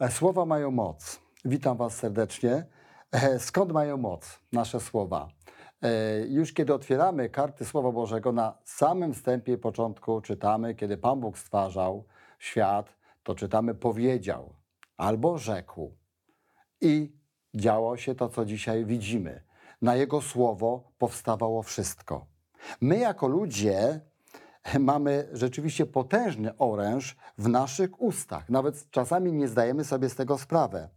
E, Słowa mają moc. Witam Was serdecznie. E, Skąd mają moc nasze słowa? E, Już kiedy otwieramy karty Słowa Bożego, na samym wstępie początku czytamy, kiedy Pan Bóg stwarzał świat, to czytamy powiedział albo rzekł. I działo się to, co dzisiaj widzimy. Na Jego słowo powstawało wszystko. My, jako ludzie, mamy rzeczywiście potężny oręż w naszych ustach. Nawet czasami nie zdajemy sobie z tego sprawę.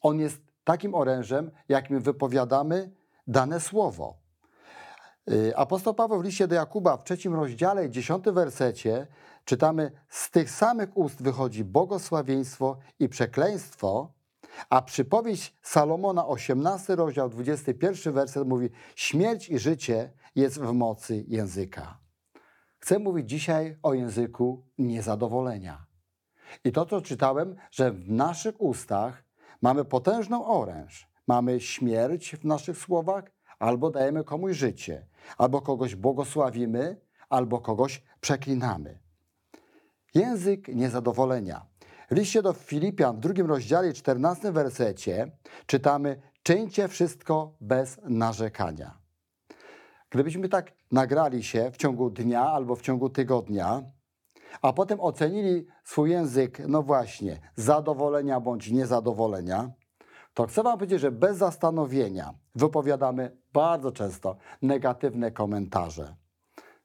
On jest takim orężem, jakim wypowiadamy dane słowo. Y, Apostoł Paweł w liście do Jakuba w trzecim rozdziale dziesiątym wersecie czytamy: Z tych samych ust wychodzi błogosławieństwo i przekleństwo, a przypowieść Salomona, 18 rozdział, 21 werset mówi: Śmierć i życie jest w mocy języka. Chcę mówić dzisiaj o języku niezadowolenia. I to, co czytałem, że w naszych ustach mamy potężną oręż. Mamy śmierć w naszych słowach, albo dajemy komuś życie, albo kogoś błogosławimy, albo kogoś przeklinamy. Język niezadowolenia. W liście do Filipian w drugim rozdziale, 14 wersecie czytamy: Czyńcie wszystko bez narzekania. Gdybyśmy tak nagrali się w ciągu dnia albo w ciągu tygodnia, a potem ocenili swój język, no właśnie, zadowolenia bądź niezadowolenia, to chcę Wam powiedzieć, że bez zastanowienia wypowiadamy bardzo często negatywne komentarze.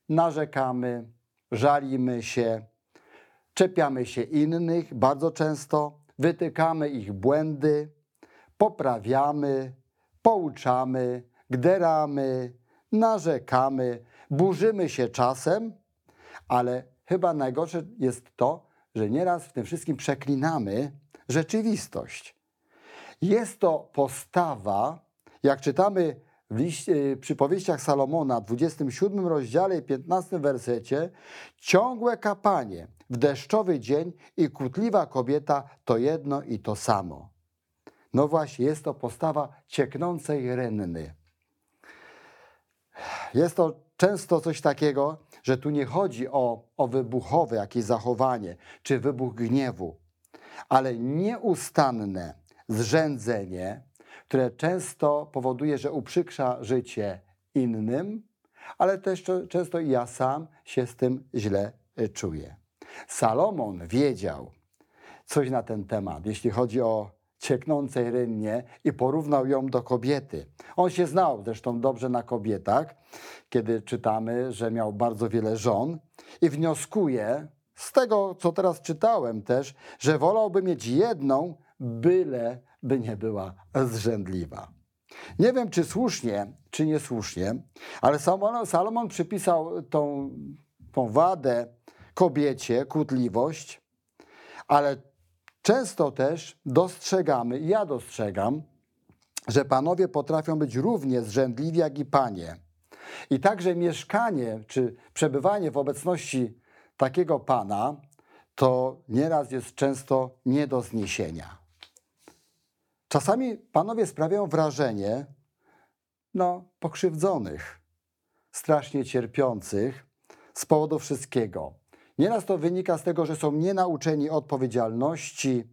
Narzekamy, żalimy się, czepiamy się innych bardzo często, wytykamy ich błędy, poprawiamy, pouczamy, gderamy, narzekamy, burzymy się czasem, ale chyba najgorsze jest to, że nieraz w tym wszystkim przeklinamy rzeczywistość. Jest to postawa, jak czytamy w liście, Salomona, w 27 rozdziale i 15 wersecie, ciągłe kapanie w deszczowy dzień i kłótliwa kobieta to jedno i to samo. No właśnie, jest to postawa cieknącej renny. Jest to często coś takiego, że tu nie chodzi o, o wybuchowe jakieś zachowanie czy wybuch gniewu, ale nieustanne zrzędzenie, które często powoduje, że uprzykrza życie innym, ale też często i ja sam się z tym źle y, czuję. Salomon wiedział coś na ten temat, jeśli chodzi o cieknącej rynnie i porównał ją do kobiety. On się znał zresztą dobrze na kobietach, kiedy czytamy, że miał bardzo wiele żon i wnioskuje z tego, co teraz czytałem też, że wolałby mieć jedną, byle by nie była zrzędliwa. Nie wiem, czy słusznie, czy niesłusznie, ale Salomon, przypisał tą, tą wadę kobiecie, kłótliwość, ale często też dostrzegamy, ja dostrzegam, że panowie potrafią być równie zrzędliwi jak i panie. I także mieszkanie czy przebywanie w obecności takiego pana to nieraz jest często nie do zniesienia. Czasami panowie sprawiają wrażenie no, pokrzywdzonych, strasznie cierpiących z powodu wszystkiego. Nieraz to wynika z tego, że są nienauczeni odpowiedzialności,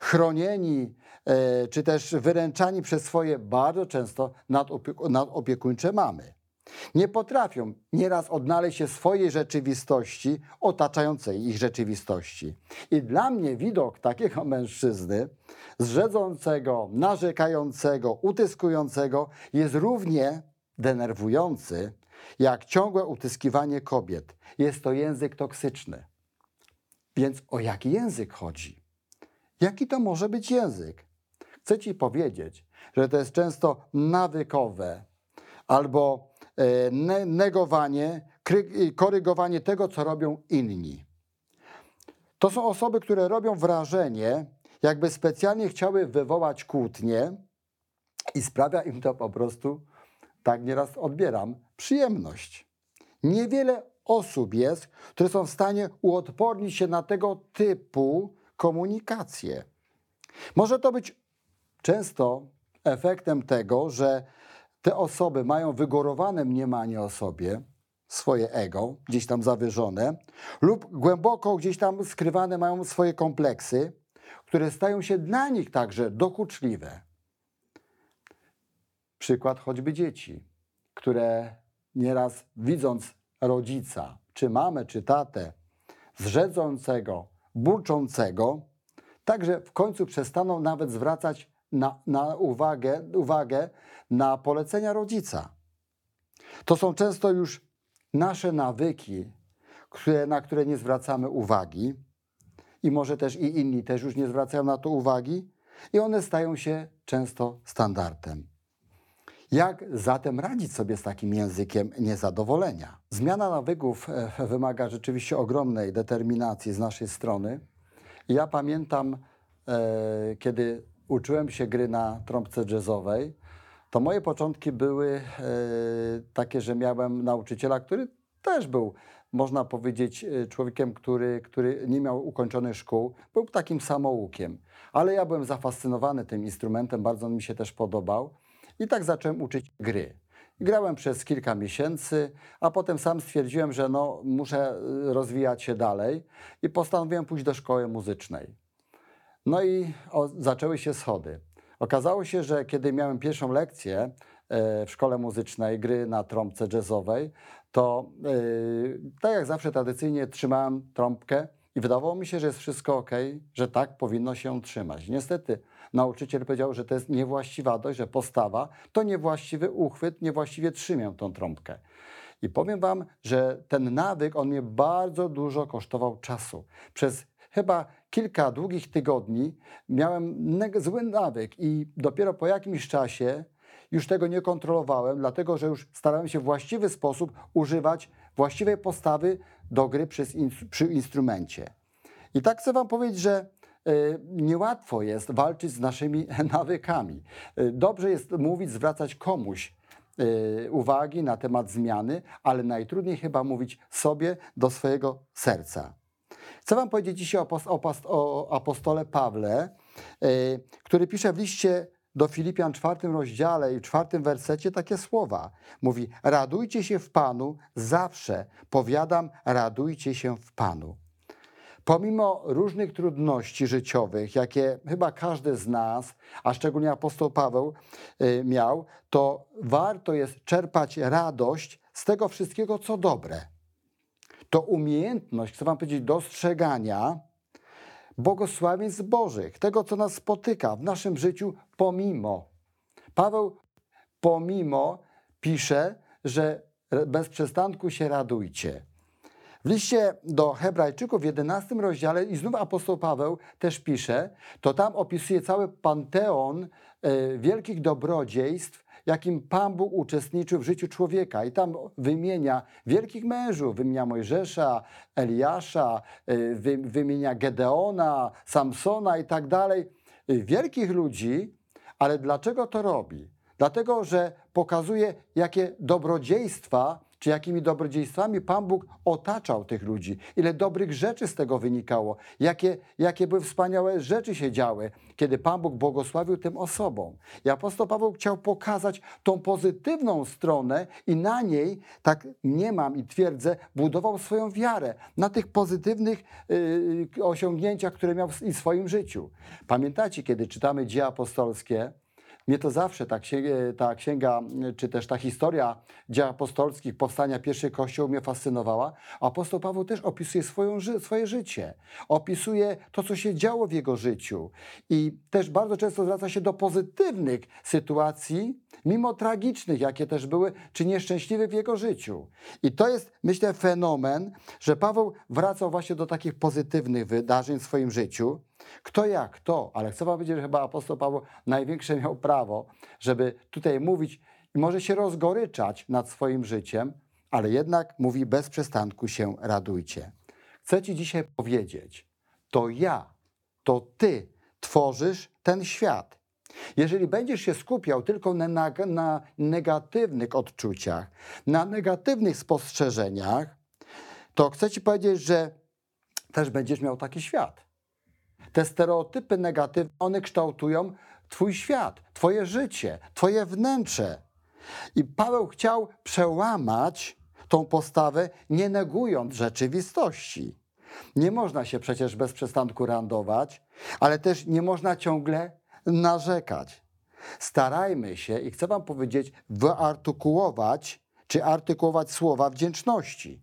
chronieni e, czy też wyręczani przez swoje bardzo często nadopieku- nadopiekuńcze mamy. Nie potrafią nieraz odnaleźć się swojej rzeczywistości, otaczającej ich rzeczywistości. I dla mnie widok takiego mężczyzny, zrzedzącego, narzekającego, utyskującego, jest równie denerwujący, jak ciągłe utyskiwanie kobiet. Jest to język toksyczny. Więc o jaki język chodzi? Jaki to może być język? Chcę Ci powiedzieć, że to jest często nawykowe albo e, ne- negowanie, korygowanie tego, co robią inni. To są osoby, które robią wrażenie, jakby specjalnie chciały wywołać kłótnię i sprawia im to po prostu, tak nieraz odbieram, przyjemność. Niewiele osób jest, które są w stanie uodpornić się na tego typu komunikację. Może to być często efektem tego, że te osoby mają wygórowane mniemanie o sobie, swoje ego, gdzieś tam zawyżone, lub głęboko gdzieś tam skrywane mają swoje kompleksy, które stają się dla nich także dokuczliwe. Przykład choćby dzieci, które nieraz widząc rodzica, czy mamę, czy tatę, zrzedzącego, burczącego, także w końcu przestaną nawet zwracać na, na uwagę, uwagę na polecenia rodzica. To są często już nasze nawyki, które, na które nie zwracamy uwagi, i może też i inni też już nie zwracają na to uwagi, i one stają się często standardem. Jak zatem radzić sobie z takim językiem niezadowolenia? Zmiana nawyków e, wymaga rzeczywiście ogromnej determinacji z naszej strony. Ja pamiętam, e, kiedy uczyłem się gry na trąbce jazzowej, to moje początki były e, takie, że miałem nauczyciela, który też był, można powiedzieć, człowiekiem, który, który nie miał ukończonych szkół, był takim samoukiem. Ale ja byłem zafascynowany tym instrumentem, bardzo mi się też podobał. I tak zacząłem uczyć gry. Grałem przez kilka miesięcy, a potem sam stwierdziłem, że no, muszę y, rozwijać się dalej i postanowiłem pójść do szkoły muzycznej. No i o, zaczęły się schody. Okazało się, że kiedy miałem pierwszą lekcję e, w szkole muzycznej gry na trąbce jazzowej, to yy, tak jak zawsze tradycyjnie trzymałem trąbkę i wydawało mi się, że jest wszystko ok, że tak powinno się trzymać. Niestety nauczyciel powiedział, że to jest niewłaściwa dość, że postawa to niewłaściwy uchwyt, niewłaściwie trzymię tą trąbkę. I powiem Wam, że ten nawyk, on mnie bardzo dużo kosztował czasu. Przez chyba kilka długich tygodni miałem zły nawyk i dopiero po jakimś czasie już tego nie kontrolowałem, dlatego że już starałem się w właściwy sposób używać właściwej postawy do gry przy, przy instrumencie. I tak chcę Wam powiedzieć, że E, niełatwo jest walczyć z naszymi nawykami. E, dobrze jest mówić, zwracać komuś e, uwagi na temat zmiany, ale najtrudniej chyba mówić sobie do swojego serca. Chcę Wam powiedzieć dzisiaj o apostole Pawle, który pisze w liście do Filipian czwartym rozdziale i czwartym wersecie takie słowa. Mówi, radujcie się w Panu zawsze. Powiadam, radujcie się w Panu. Pomimo różnych trudności życiowych, jakie chyba każdy z nas, a szczególnie apostoł Paweł y, miał, to warto jest czerpać radość z tego wszystkiego, co dobre. To umiejętność, chcę Wam powiedzieć, dostrzegania błogosławieństw Bożych, tego, co nas spotyka w naszym życiu, pomimo. Paweł pomimo pisze, że bez przestanku się radujcie. W liście do Hebrajczyków w 11 rozdziale i znów apostoł Paweł też pisze, to tam opisuje cały panteon e, wielkich dobrodziejstw, jakim Pan Bóg uczestniczył w życiu człowieka. I tam wymienia wielkich mężów, wymienia Mojżesza, Eliasza, e, wymienia Gedeona, Samsona i tak dalej. E, wielkich ludzi, ale dlaczego to robi? Dlatego, że pokazuje, jakie dobrodziejstwa czy jakimi dobrodziejstwami Pan Bóg otaczał tych ludzi, ile dobrych rzeczy z tego wynikało, jakie, jakie były wspaniałe rzeczy się działy, kiedy Pan Bóg błogosławił tym osobom. I apostoł Paweł chciał pokazać tą pozytywną stronę i na niej, tak nie mam i twierdzę, budował swoją wiarę na tych pozytywnych yy, osiągnięciach, które miał w, w swoim życiu. Pamiętacie, kiedy czytamy dzieje apostolskie, mnie to zawsze ta księga, ta księga, czy też ta historia dzieł apostolskich, powstania pierwszych kościołów mnie fascynowała. Apostoł Paweł też opisuje swoją, swoje życie. Opisuje to, co się działo w jego życiu. I też bardzo często zwraca się do pozytywnych sytuacji, mimo tragicznych, jakie też były, czy nieszczęśliwych w jego życiu. I to jest, myślę, fenomen, że Paweł wracał właśnie do takich pozytywnych wydarzeń w swoim życiu. Kto jak, to, ale chcę powiedzieć, że chyba apostoł Paweł największe miał prawo, żeby tutaj mówić i może się rozgoryczać nad swoim życiem, ale jednak mówi bez przestanku się radujcie. Chcę ci dzisiaj powiedzieć, to ja, to ty tworzysz ten świat. Jeżeli będziesz się skupiał tylko na, na, na negatywnych odczuciach, na negatywnych spostrzeżeniach, to chcę ci powiedzieć, że też będziesz miał taki świat. Te stereotypy negatywne, one kształtują Twój świat, Twoje życie, Twoje wnętrze. I Paweł chciał przełamać tą postawę, nie negując rzeczywistości. Nie można się przecież bez przestanku randować, ale też nie można ciągle narzekać. Starajmy się, i chcę Wam powiedzieć, wyartykułować czy artykułować słowa wdzięczności.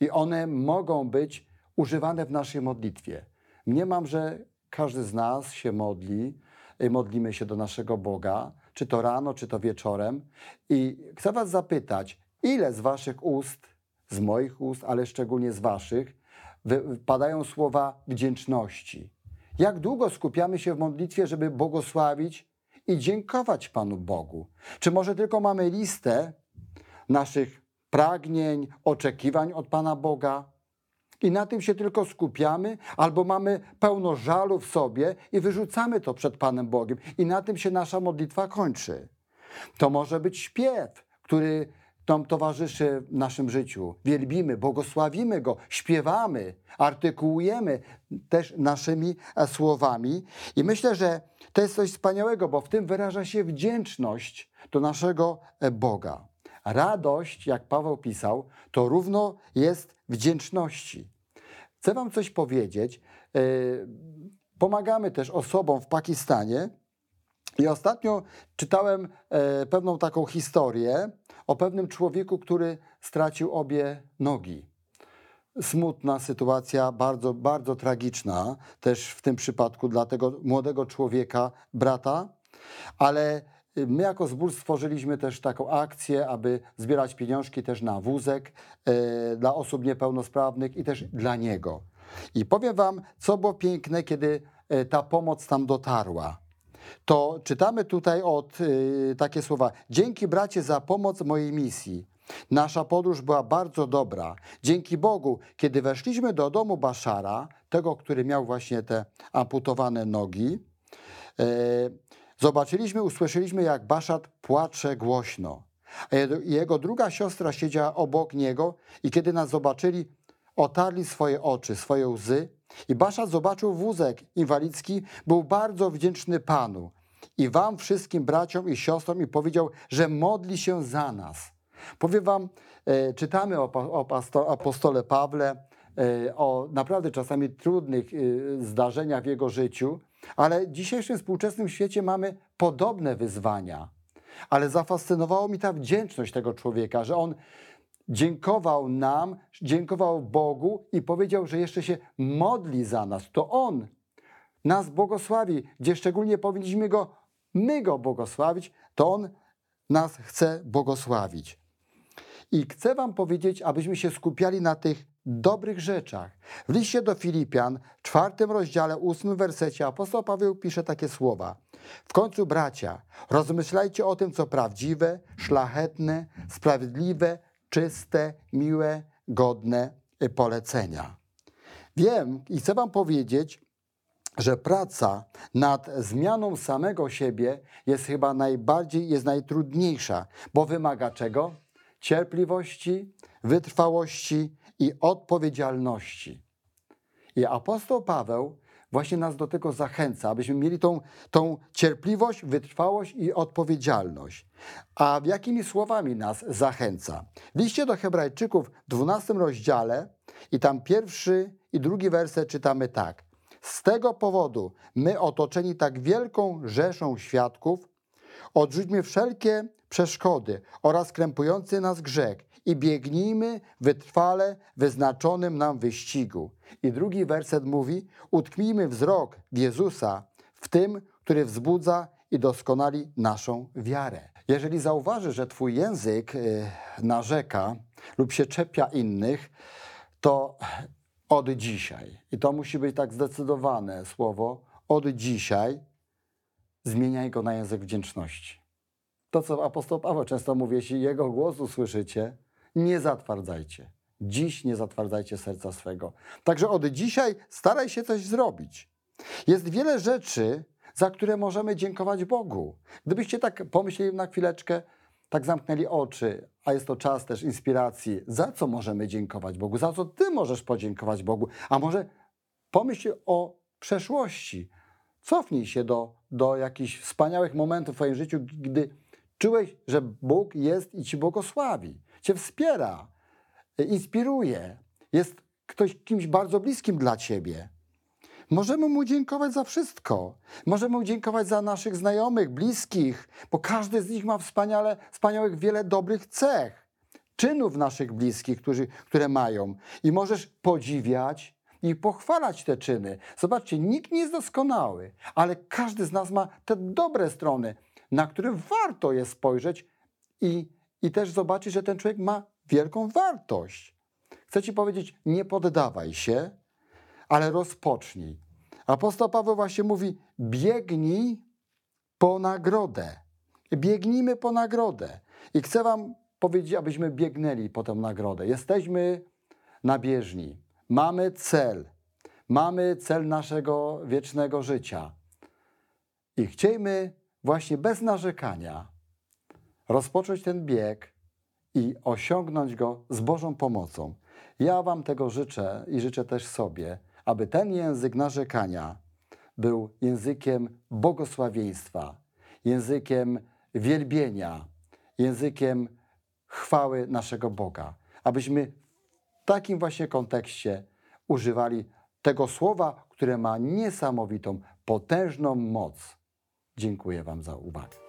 I one mogą być używane w naszej modlitwie. Mniemam, że każdy z nas się modli, y, modlimy się do naszego Boga, czy to rano, czy to wieczorem. I chcę Was zapytać, ile z Waszych ust, z moich ust, ale szczególnie z Waszych, padają słowa wdzięczności? Jak długo skupiamy się w modlitwie, żeby błogosławić i dziękować Panu Bogu? Czy może tylko mamy listę naszych pragnień, oczekiwań od Pana Boga? I na tym się tylko skupiamy, albo mamy pełno żalu w sobie i wyrzucamy to przed Panem Bogiem, i na tym się nasza modlitwa kończy. To może być śpiew, który nam towarzyszy w naszym życiu. Wielbimy, błogosławimy Go, śpiewamy, artykułujemy też naszymi e, słowami. I myślę, że to jest coś wspaniałego, bo w tym wyraża się wdzięczność do naszego e, Boga. Radość, jak Paweł pisał, to równo jest wdzięczności. Chcę Wam coś powiedzieć. E, pomagamy też osobom w Pakistanie. I ostatnio czytałem pewną taką historię o pewnym człowieku, który stracił obie nogi. Smutna sytuacja, bardzo, bardzo tragiczna też w tym przypadku dla tego młodego człowieka, brata, ale my jako zbór stworzyliśmy też taką akcję, aby zbierać pieniążki też na wózek e, dla osób niepełnosprawnych i też dla niego. I powiem Wam, co było piękne, kiedy e, ta pomoc tam dotarła to czytamy tutaj od y, takie słowa: Dzięki bracie za pomoc mojej misji. Nasza podróż była bardzo dobra. Dzięki Bogu, kiedy weszliśmy do domu Baszara, tego, który miał właśnie te amputowane nogi, y, zobaczyliśmy, usłyszeliśmy, jak Baszar płacze głośno. A jego druga siostra siedziała obok niego i kiedy nas zobaczyli, otarli swoje oczy, swoje łzy i Basza zobaczył wózek inwalidzki, był bardzo wdzięczny Panu i wam wszystkim braciom i siostrom i powiedział, że modli się za nas. Powiem wam, e, czytamy o, o apostole Pawle, e, o naprawdę czasami trudnych e, zdarzeniach w jego życiu, ale w dzisiejszym współczesnym świecie mamy podobne wyzwania. Ale zafascynowało mi ta wdzięczność tego człowieka, że on dziękował nam, dziękował Bogu i powiedział, że jeszcze się modli za nas. To On nas błogosławi, gdzie szczególnie powinniśmy Go, my Go błogosławić, to On nas chce błogosławić. I chcę Wam powiedzieć, abyśmy się skupiali na tych dobrych rzeczach. W liście do Filipian, czwartym rozdziale, ósmym wersecie, apostoł Paweł pisze takie słowa. W końcu, bracia, rozmyślajcie o tym, co prawdziwe, szlachetne, sprawiedliwe, czyste, miłe, godne polecenia. Wiem i chcę Wam powiedzieć, że praca nad zmianą samego siebie jest chyba najbardziej, jest najtrudniejsza, bo wymaga czego? Cierpliwości, wytrwałości i odpowiedzialności. I apostoł Paweł właśnie nas do tego zachęca, abyśmy mieli tą, tą cierpliwość, wytrwałość i odpowiedzialność. A jakimi słowami nas zachęca? W liście do Hebrajczyków w 12 rozdziale i tam pierwszy i drugi werset czytamy tak. Z tego powodu my otoczeni tak wielką rzeszą świadków odrzućmy wszelkie przeszkody oraz krępujący nas grzech i biegnijmy wytrwale wyznaczonym nam wyścigu. I drugi werset mówi: Utknijmy wzrok w Jezusa, w tym, który wzbudza i doskonali naszą wiarę. Jeżeli zauważysz, że twój język y, narzeka lub się czepia innych, to od dzisiaj, i to musi być tak zdecydowane słowo, od dzisiaj zmieniaj go na język wdzięczności. To, co apostoł Paweł często mówi, jeśli jego głos usłyszycie, nie zatwardzajcie. Dziś nie zatwardzajcie serca swego. Także od dzisiaj staraj się coś zrobić. Jest wiele rzeczy, za które możemy dziękować Bogu. Gdybyście tak pomyśleli na chwileczkę, tak zamknęli oczy, a jest to czas też inspiracji, za co możemy dziękować Bogu, za co Ty możesz podziękować Bogu, a może pomyśl o przeszłości. Cofnij się do, do jakichś wspaniałych momentów w Twoim życiu, gdy czułeś, że Bóg jest i Ci błogosławi, Cię wspiera, inspiruje, jest ktoś kimś bardzo bliskim dla ciebie. Możemy mu dziękować za wszystko. Możemy mu dziękować za naszych znajomych, bliskich, bo każdy z nich ma wspaniale, wspaniałych wiele dobrych cech, czynów naszych bliskich, którzy, które mają. I możesz podziwiać i pochwalać te czyny. Zobaczcie, nikt nie jest doskonały, ale każdy z nas ma te dobre strony, na które warto jest spojrzeć i, i też zobaczyć, że ten człowiek ma wielką wartość. Chcę Ci powiedzieć, nie poddawaj się, ale rozpocznij. Apostoł Paweł właśnie mówi: biegnij po nagrodę. Biegnijmy po nagrodę. I chcę Wam powiedzieć, abyśmy biegnęli po tę nagrodę. Jesteśmy na bieżni. Mamy cel. Mamy cel naszego wiecznego życia. I chciejmy właśnie bez narzekania rozpocząć ten bieg i osiągnąć go z Bożą pomocą. Ja Wam tego życzę i życzę też sobie, aby ten język narzekania był językiem błogosławieństwa, językiem wielbienia, językiem chwały naszego Boga. Abyśmy w takim właśnie kontekście używali tego słowa, które ma niesamowitą, potężną moc. Dziękuję Wam za uwagę.